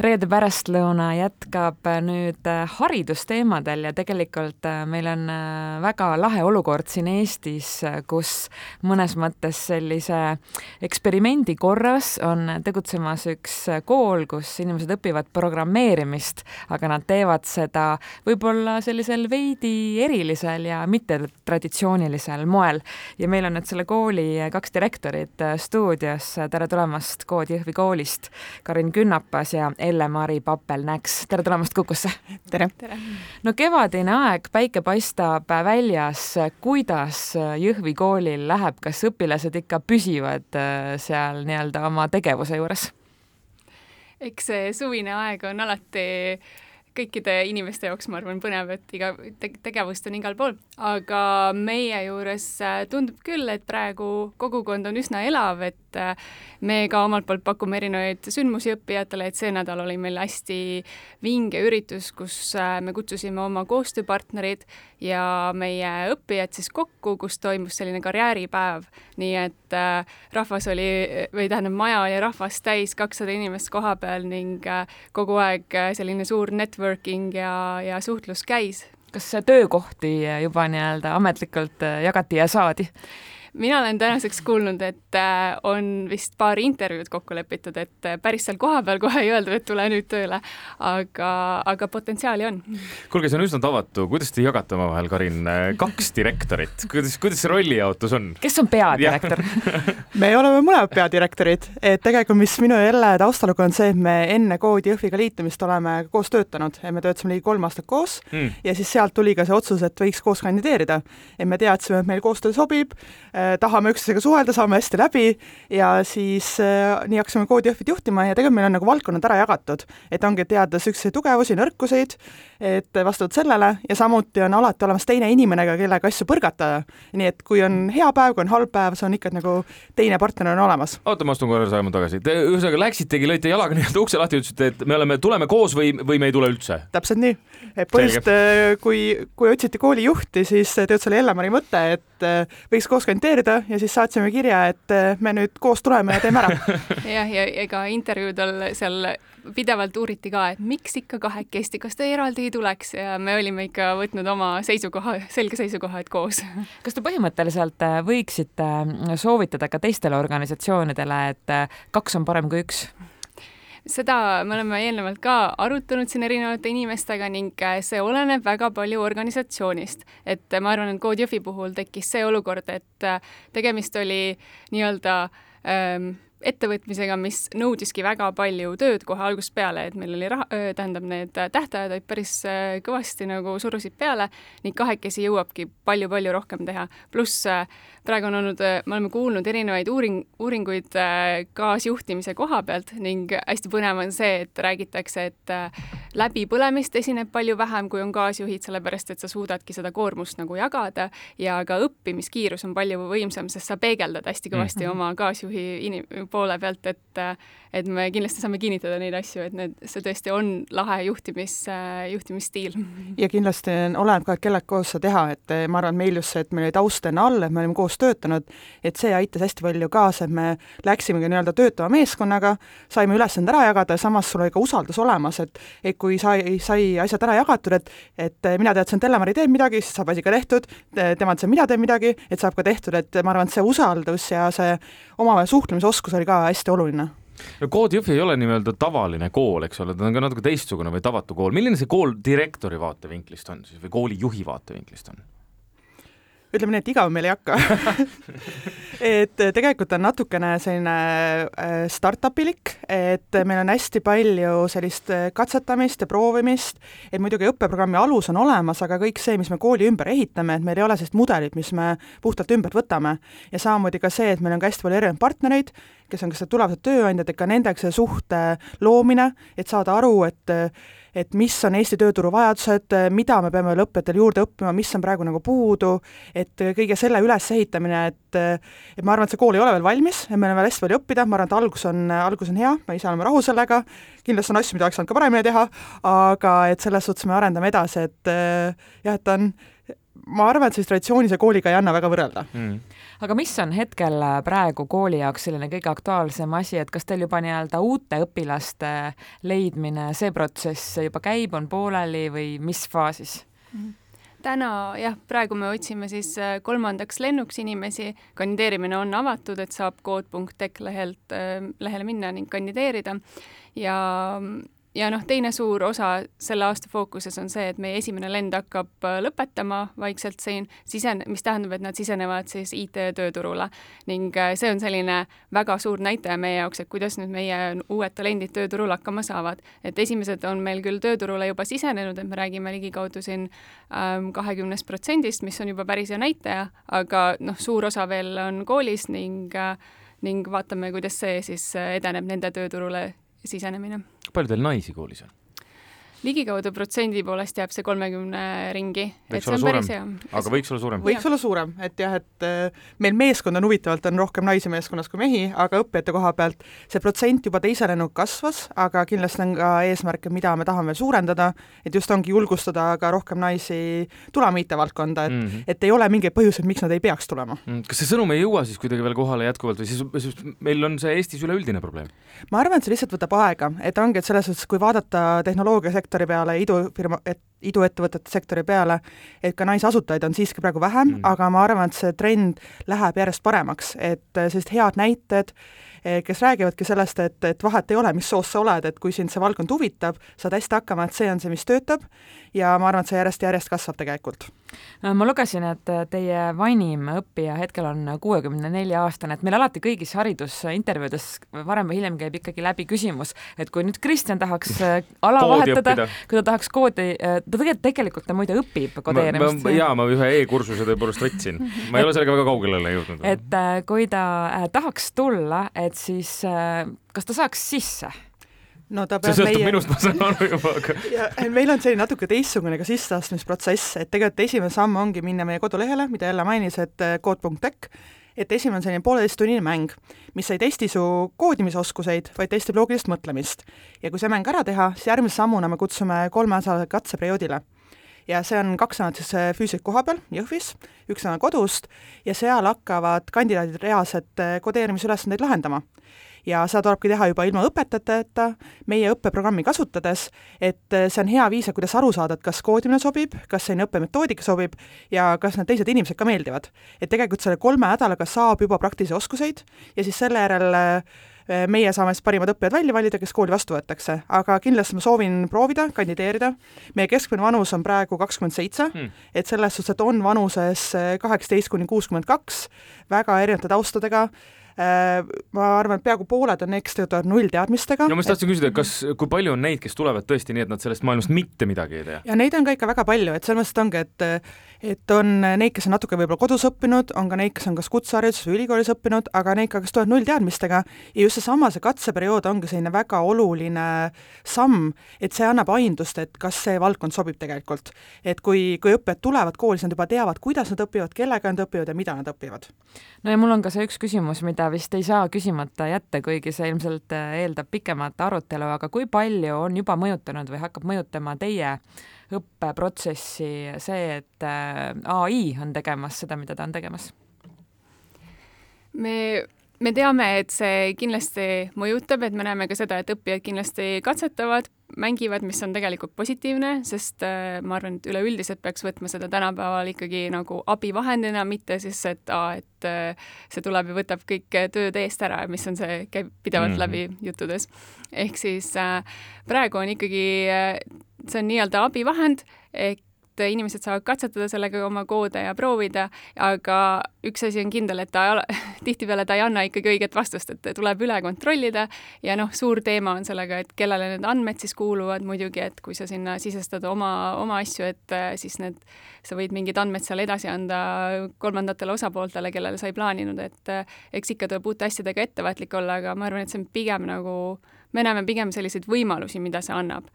reede pärastlõuna jätkab nüüd äh, haridusteemadel ja tegelikult äh, meil on äh, väga lahe olukord siin Eestis, kus mõnes mõttes sellise eksperimendi korras on tegutsemas üks kool, kus inimesed õpivad programmeerimist, aga nad teevad seda võib-olla sellisel veidi erilisel ja mittetraditsioonilisel moel. ja meil on nüüd selle kooli kaks direktorit stuudios, tere tulemast Kood Jõhvi koolist, Karin Künnapas ja Elle-Mari Papel-Näks, tere tulemast Kukusse! tere, tere.! no kevadine aeg, päike paistab väljas, kuidas Jõhvi koolil läheb, kas õpilased ikka püsivad äh, seal nii-öelda oma tegevuse juures? eks see suvine aeg on alati kõikide inimeste jaoks, ma arvan, põnev, et iga te tegevust on igal pool, aga meie juures äh, tundub küll, et praegu kogukond on üsna elav, et äh, me ka omalt poolt pakume erinevaid sündmusi õppijatele, et see nädal oli meil hästi vinge üritus, kus äh, me kutsusime oma koostööpartnerid ja meie õppijad siis kokku, kus toimus selline karjääripäev, nii et rahvas oli, või tähendab, maja oli rahvast täis, kakssada inimest koha peal ning kogu aeg selline suur network networking ja, ja suhtlus käis. kas töökohti juba nii-öelda ametlikult äh, jagati ja saadi? Mina olen tänaseks kuulnud, et äh, on vist paar intervjuud kokku lepitud, et äh, päris seal kohapeal kohe ei öeldud, et tule nüüd tööle, aga, aga potentsiaali on. kuulge, see on üsna tavatu, kuidas te jagate omavahel, Karin, kaks direktorit, kuidas, kuidas see rollijaotus on? kes on peadirektor? Me oleme mõlemad peadirektorid, et tegelikult, mis minu ja Elle taustalugu on see, et me enne koodi Jõhviga liitumist oleme koos töötanud, me töötasime ligi kolm aastat koos mm. ja siis sealt tuli ka see otsus, et võiks koos kandideerida. et me teadsime, et meil koostöö sobib tahame üksteisega suhelda, saame hästi läbi ja siis äh, nii hakkasime koodi Jõhvit juhtima ja tegelikult meil on nagu valdkonnad ära jagatud, et ongi teada niisuguseid tugevusi, nõrkuseid, et vastavalt sellele ja samuti on alati olemas teine inimene, kellega asju põrgata. nii et kui on hea päev, kui on halb päev, see on ikka nagu teine partner on olemas. oota, ma astun korra sammu tagasi. Te ühesõnaga läksitegi, lõite jalaga nii-öelda ukse lahti, ütlesite, et me oleme, tuleme koos või, või me ei tule üldse? täpselt nii. põhiliselt äh, kui, kui otsiti koolijuhti, siis see oli Ellemari mõte, et võiks koos kandideerida kommenteerida ja siis saatsime kirja, et eh, me nüüd koos tuleme ja teeme ära. jah, ja ega intervjuudel seal pidevalt uuriti ka, et miks ikka kahekesti, kas te eraldi ei tuleks ja me olime ikka võtnud oma seisukoha, selge seisukoha, et koos. kas te põhimõtteliselt eh, võiksite soovitada ka teistele organisatsioonidele, et eh, kaks on parem kui üks? Seda me oleme eelnevalt ka arutanud siin erinevate inimestega ning äh, see oleneb väga palju organisatsioonist. et ma arvan, et Code Jõhvi puhul tekkis see olukord, et äh, tegemist oli nii-öelda ähm, ettevõtmisega, mis nõudiski väga palju tööd kohe algusest peale, et meil oli raha, tähendab, need tähtajad olid päris kõvasti nagu surusid peale ning kahekesi jõuabki palju-palju rohkem teha. pluss praegu on olnud, me oleme kuulnud erinevaid uuring, uuringuid kaasjuhtimise koha pealt ning hästi põnev on see, et räägitakse, et läbipõlemist esineb palju vähem, kui on kaasjuhid, sellepärast et sa suudadki seda koormust nagu jagada ja ka õppimiskiirus on palju võimsam, sest sa peegeldad hästi kõvasti mm -hmm. oma kaasjuhi inim-, poole pealt, et et me kindlasti saame kinnitada neid asju, et need, see tõesti on lahe juhtimis, juhtimisstiil. ja kindlasti oleneb ka, et kellega koos sa teha, et ma arvan, et meil just see, et meil oli taust enne all, et me olime koos töötanud, et see aitas hästi palju kaasa, et me läksimegi nii-öelda töötava meeskonnaga, saime ülesanded ära jagada ja samas sul oli ka usaldus olemas, et et kui sai, sai asjad ära jagatud, et et mina teadsin, et Ellemari teeb midagi, siis saab asi ka tehtud, tema teadis, et mina teen midagi, et saab ka tehtud, et ma arvan, et see usaldus ja see omavahel suhtlemisoskus oli ka hästi oluline no Kood Jõhvi ei ole nii-öelda tavaline kool, eks ole, ta on ka natuke teistsugune või tavatu kool. milline see kool direktori vaatevinklist on siis või koolijuhi vaatevinklist on? Ütleme nii, et igav meil ei hakka et tegelikult on natukene selline äh, startup-ilik, et meil on hästi palju sellist äh, katsetamist ja proovimist, et muidugi õppeprogrammi alus on olemas, aga kõik see, mis me kooli ümber ehitame, et meil ei ole sellist mudelit, mis me puhtalt ümbert võtame. ja samamoodi ka see, et meil on ka hästi palju erinevaid partnereid, kes on kas tulevased tööandjad, et ka nendega see suhte loomine, et saada aru, et et mis on Eesti tööturu vajadused, mida me peame veel õppijatel juurde õppima, mis on praegu nagu puudu, et kõige selle ülesehitamine, et et ma arvan, et see kool ei ole veel valmis, meil on veel hästi palju õppida, ma arvan, et algus on, algus on hea, me ise oleme rahul sellega, kindlasti on asju, mida oleks saanud ka paremini teha, aga et selles suhtes me arendame edasi, et jah, et ta on ma arvan, et sellise traditsioonilise kooliga ei anna väga võrrelda. Mm.. aga mis on hetkel äh, praegu kooli jaoks selline kõige aktuaalsem asi, et kas teil juba nii-öelda uute õpilaste leidmine, see protsess juba käib, on pooleli või mis faasis? täna jah, praegu me otsime siis äh, kolmandaks lennuks inimesi, kandideerimine on avatud, et saab kood.tech lehelt, äh, lehele minna ning kandideerida. Ja ja noh, teine suur osa selle aasta fookuses on see, et meie esimene lend hakkab äh, lõpetama vaikselt siin, sisen-, mis tähendab, et nad sisenevad siis IT-tööturule. ning äh, see on selline väga suur näitaja meie jaoks, et kuidas nüüd meie uued talendid tööturul hakkama saavad. et esimesed on meil küll tööturule juba sisenenud, et me räägime ligikaudu siin ähm, kahekümnest protsendist, mis on juba päris hea näitaja, aga noh, suur osa veel on koolis ning äh, ning vaatame, kuidas see siis edeneb nende tööturule sisenemine. Palju teil naisi koolis on? Ligikaudu protsendi poolest jääb see kolmekümne ringi. aga võiks olla suurem? võiks olla suurem, et jah, et äh, meil meeskond on huvitavalt, on rohkem naisi meeskonnas kui mehi, aga õppijate koha pealt see protsent juba teise lennuga kasvas, aga kindlasti on ka eesmärke, mida me tahame suurendada, et just ongi julgustada ka rohkem naisi tulema IT-valdkonda, et mm, -hmm. et ei ole mingeid põhjuseid, miks nad ei peaks tulema mm,. kas see sõnum ei jõua siis kuidagi veel kohale jätkuvalt või siis, siis meil on see Eestis üleüldine probleem? ma arvan, et see lihtsalt võtab aega, et ongi, et selles suhtes, kui vaadata tehnoloogiasektorit, sektori peale, idufirma, et iduettevõtete sektori peale, et ka naisasutajaid on siiski praegu vähem mm., aga ma arvan, et see trend läheb järjest paremaks, et sellised head näited, eh, kes räägivadki sellest, et, et vahet ei ole, mis soost sa oled, et kui sind see valdkond huvitab, saad hästi hakkama, et see on see, mis töötab ja ma arvan, et see järjest-järjest kasvab tegelikult Äh, ma lugesin, et äh, teie vanim õppija hetkel on kuuekümne nelja aastane, et meil alati kõigis haridusintervjuudes varem või hiljem käib ikkagi läbi küsimus, et kui nüüd Kristjan tahaks äh, ala vahetada, kui ta tahaks koodi, ta tegelikult, tegelikult ta muide õpib kodeerimist. jaa, ma ühe e-kursuse tõepoolest võtsin, ma ei ole sellega väga kaugele jõudnud. et kui ta tahaks tulla, et siis kas ta saaks sisse? no ta peab see sõltub meie... minust, ma saan aru juba, aga ja meil on selline natuke teistsugune ka sisseastumisprotsess, et tegelikult esimene samm ongi minna meie kodulehele, mida jälle mainis, et kood.tech, äh, et esimene on selline pooleteisttunnine mäng, mis ei testi su koodimisoskuseid, vaid testib loogilist mõtlemist. ja kui see mäng ära teha, siis järgmise sammuna me kutsume kolmeosalise katseperioodile ja see on kaks nädalat siis äh, füüsiliselt koha peal Jõhvis, üks nädal kodust ja seal hakkavad kandidaadid reaalselt äh, kodeerimisülesandeid lahendama ja seda tulebki teha juba ilma õpetajateta, meie õppeprogrammi kasutades, et eh, see on hea viis, kuidas aru saada, et kas koodimine sobib, kas selline õppemetoodika sobib ja kas need teised inimesed ka meeldivad. et tegelikult selle kolme nädalaga saab juba praktilisi oskuseid ja siis selle järel meie saame siis parimad õppijad välja valida, kes kooli vastu võetakse, aga kindlasti ma soovin proovida, kandideerida. meie keskmine vanus on praegu kakskümmend seitse, hmm. et selles suhtes, et on vanuses eh, kaheksateist kuni kuuskümmend kaks, väga erinevate taustadega Äh, ma arvan, et peaaegu pooled on töötavad nullteadmistega. no ma just tahtsin küsida, kas, kui palju on neid, kes tulevad tõesti nii, et nad sellest maailmast mitte midagi ei tea? ja neid on ka ikka väga palju, et selles mõttes ongi, et et on neid, kes on natuke võib-olla kodus õppinud, on ka neid, kes on kas kutsehariduses või ülikoolis õppinud, aga neid ka, kes tulevad nullteadmistega ja just seesama, see katseperiood ongi selline väga oluline samm, et see annab aimdust, et kas see valdkond sobib tegelikult. et kui, kui õppijad tulevad kooli, siis nad juba teavad, kuidas nad õpivad, kellega nad õpivad ja mida nad õpivad. no ja mul on ka see üks küsimus, mida vist ei saa küsimata jätta, kuigi see ilmselt äh, eeldab pikemat arutelu, aga kui palju on juba mõjutanud või hakkab mõjutama teie õppeprotsessi see, et äh, ai on tegemas seda, mida ta on tegemas? me me teame, et see kindlasti mõjutab, et me näeme ka seda, et õppijad kindlasti katsetavad, mängivad, mis on tegelikult positiivne, sest äh, ma arvan, et üleüldiselt peaks võtma seda tänapäeval ikkagi nagu abivahendina, mitte siis, et aa, et äh, see tuleb ja võtab kõik tööd eest ära, mis on see, käib pidevalt mm -hmm. läbi juttudes. ehk siis äh, praegu on ikkagi äh,, see on nii-öelda abivahend, ehk et inimesed saavad katsetada sellega oma koode ja proovida, aga üks asi on kindel, et ta tihtipeale ta ei anna ikkagi õiget vastust, et tuleb üle kontrollida ja noh, suur teema on sellega, et kellele need andmed siis kuuluvad muidugi, et kui sa sinna sisestad oma, oma asju, et äh, siis need, sa võid mingid andmed seal edasi anda kolmandatele osapooltele, kellele sa ei plaaninud, et äh, eks ikka tuleb uute asjadega ettevaatlik olla, aga ma arvan, et see on pigem nagu, me näeme pigem selliseid võimalusi, mida see annab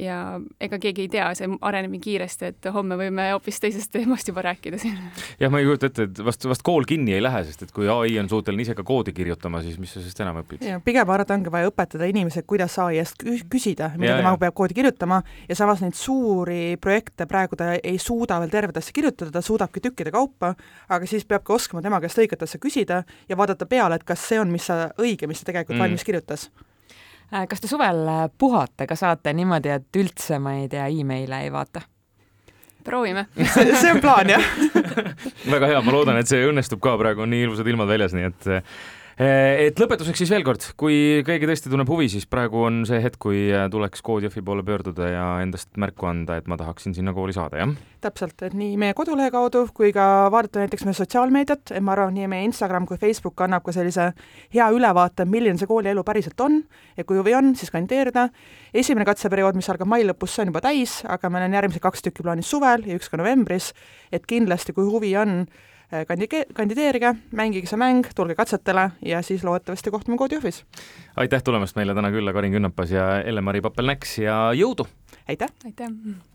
ja ega keegi ei tea, see areneb nii kiiresti, et homme võime hoopis teisest teemast juba rääkida siin. jah, ma ei kujuta ette, et vast, vast kool kinni ei lähe, sest et kui ai on suuteline ise ka koodi kirjutama, siis mis sa sest enam õpid? pigem ma arvan, et ongi vaja õpetada inimesed, kuidas ai eest küsida, mida tema peab koodi kirjutama ja samas neid suuri projekte praegu ta ei suuda veel tervet asja kirjutada, ta suudabki tükkide kaupa, aga siis peabki oskama tema käest õiget asja küsida ja vaadata peale, et kas see on, mis sa, õige, mis ta tegelikult mm. valmis kirjutas kas te suvel äh, puhate ka saate niimoodi, et üldse, ma ei tea, emaile ei vaata? proovime. See on plaan, jah. Väga hea, ma loodan, et see õnnestub ka, praegu on nii ilusad ilmad väljas, nii et Eh, et lõpetuseks siis veel kord, kui keegi tõesti tunneb huvi, siis praegu on see hetk, kui eh, tuleks Codejõhvi poole pöörduda ja endast märku anda, et ma tahaksin sinna kooli saada, jah? täpselt, et nii meie kodulehe kaudu kui ka vaadata näiteks meie sotsiaalmeediat, et ma arvan, nii meie Instagram kui Facebook annab ka sellise hea ülevaate, milline see koolielu päriselt on ja kui huvi on, siis kandideerida. esimene katseperiood, mis algab mai lõpus, see on juba täis, aga meil on järgmised kaks tükki plaanis suvel ja üks ka novembris, et kindlasti, kui huvi on, Äh, kandi-, kandideerige, mängige see mäng, tulge katsetele ja siis loodetavasti kohtume Koodi Jõhvis. aitäh tulemast meile täna külla, Karin Künnapas ja Elle-Mari Pappel-Näks ja jõudu! aitäh! aitäh!